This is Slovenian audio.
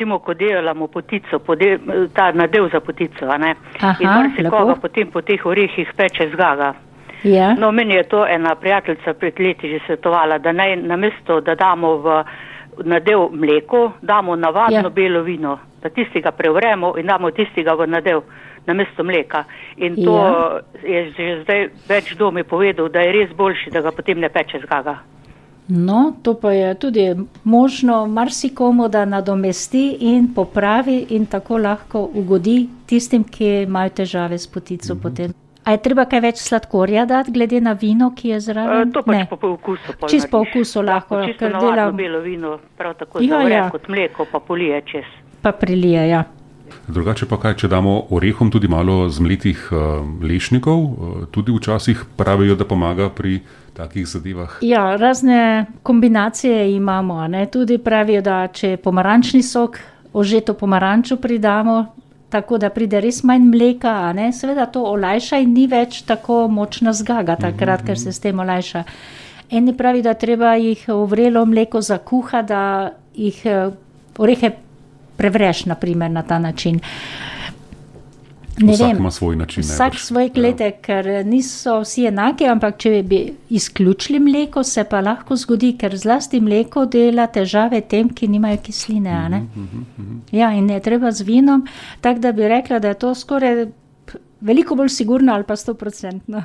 recimo, ko delamo potico, pode, ta nadev za potico, a ne? Aha, In marsikoga lepo. potem po teh orehih peče zgaga. Ja. No, meni je to ena prijateljica pred leti že svetovala, da naj namesto, da damo v nadev mleko, damo navadno Ja. ja. belo vino, da tistega prevremo in damo tistega v nadev namesto mleka. In to Ja. je že zdaj več domi povedal, da je res boljši, da ga potem ne peče zgaga. No, to pa je tudi možno marsikomu, da nadomesti in popravi in tako lahko ugodi tistim, ki imajo težave s potico Mhm. potem. A je treba kaj več sladkorja dati, glede na vino, ki je zraven? E, to pač Ne. po, po okusu. pol Čisto po okusu lahko, Lahko čisto ker delam- belo vino, prav tako Ja, zavre ja. kot mleko, pa polije čez. Pa prilije, ja. Drugače pa kaj, če damo orehom tudi malo zmletih uh, lešnikov, uh, tudi včasih pravijo, da pomaga pri takih zadevah. Ja, razne kombinacije imamo. Ne? Tudi pravijo, da če pomarančni sok, ožeto pomarančo pridamo, tako da pride res manj mleka, seveda to olajša in ni več tako močna zgaga takrat, ker se s tem olajša. Eni pravi, da treba jih v vrelo mleko zakuha, da jih eh, orehe prevreš, naprimer, na ta način. Ne Vsak vem. ima svoj način. Vsak najbrž. svoj kletek, ja. ker niso vsi enaki, ampak če bi izključili mleko, se pa lahko zgodi, ker zlasti mleko dela težave tem, ki nimajo kisline. a ne. Ja, in je treba z vinom, tako da bi rekla, da je to skoraj veliko bolj sigurno ali pa stoprocentno.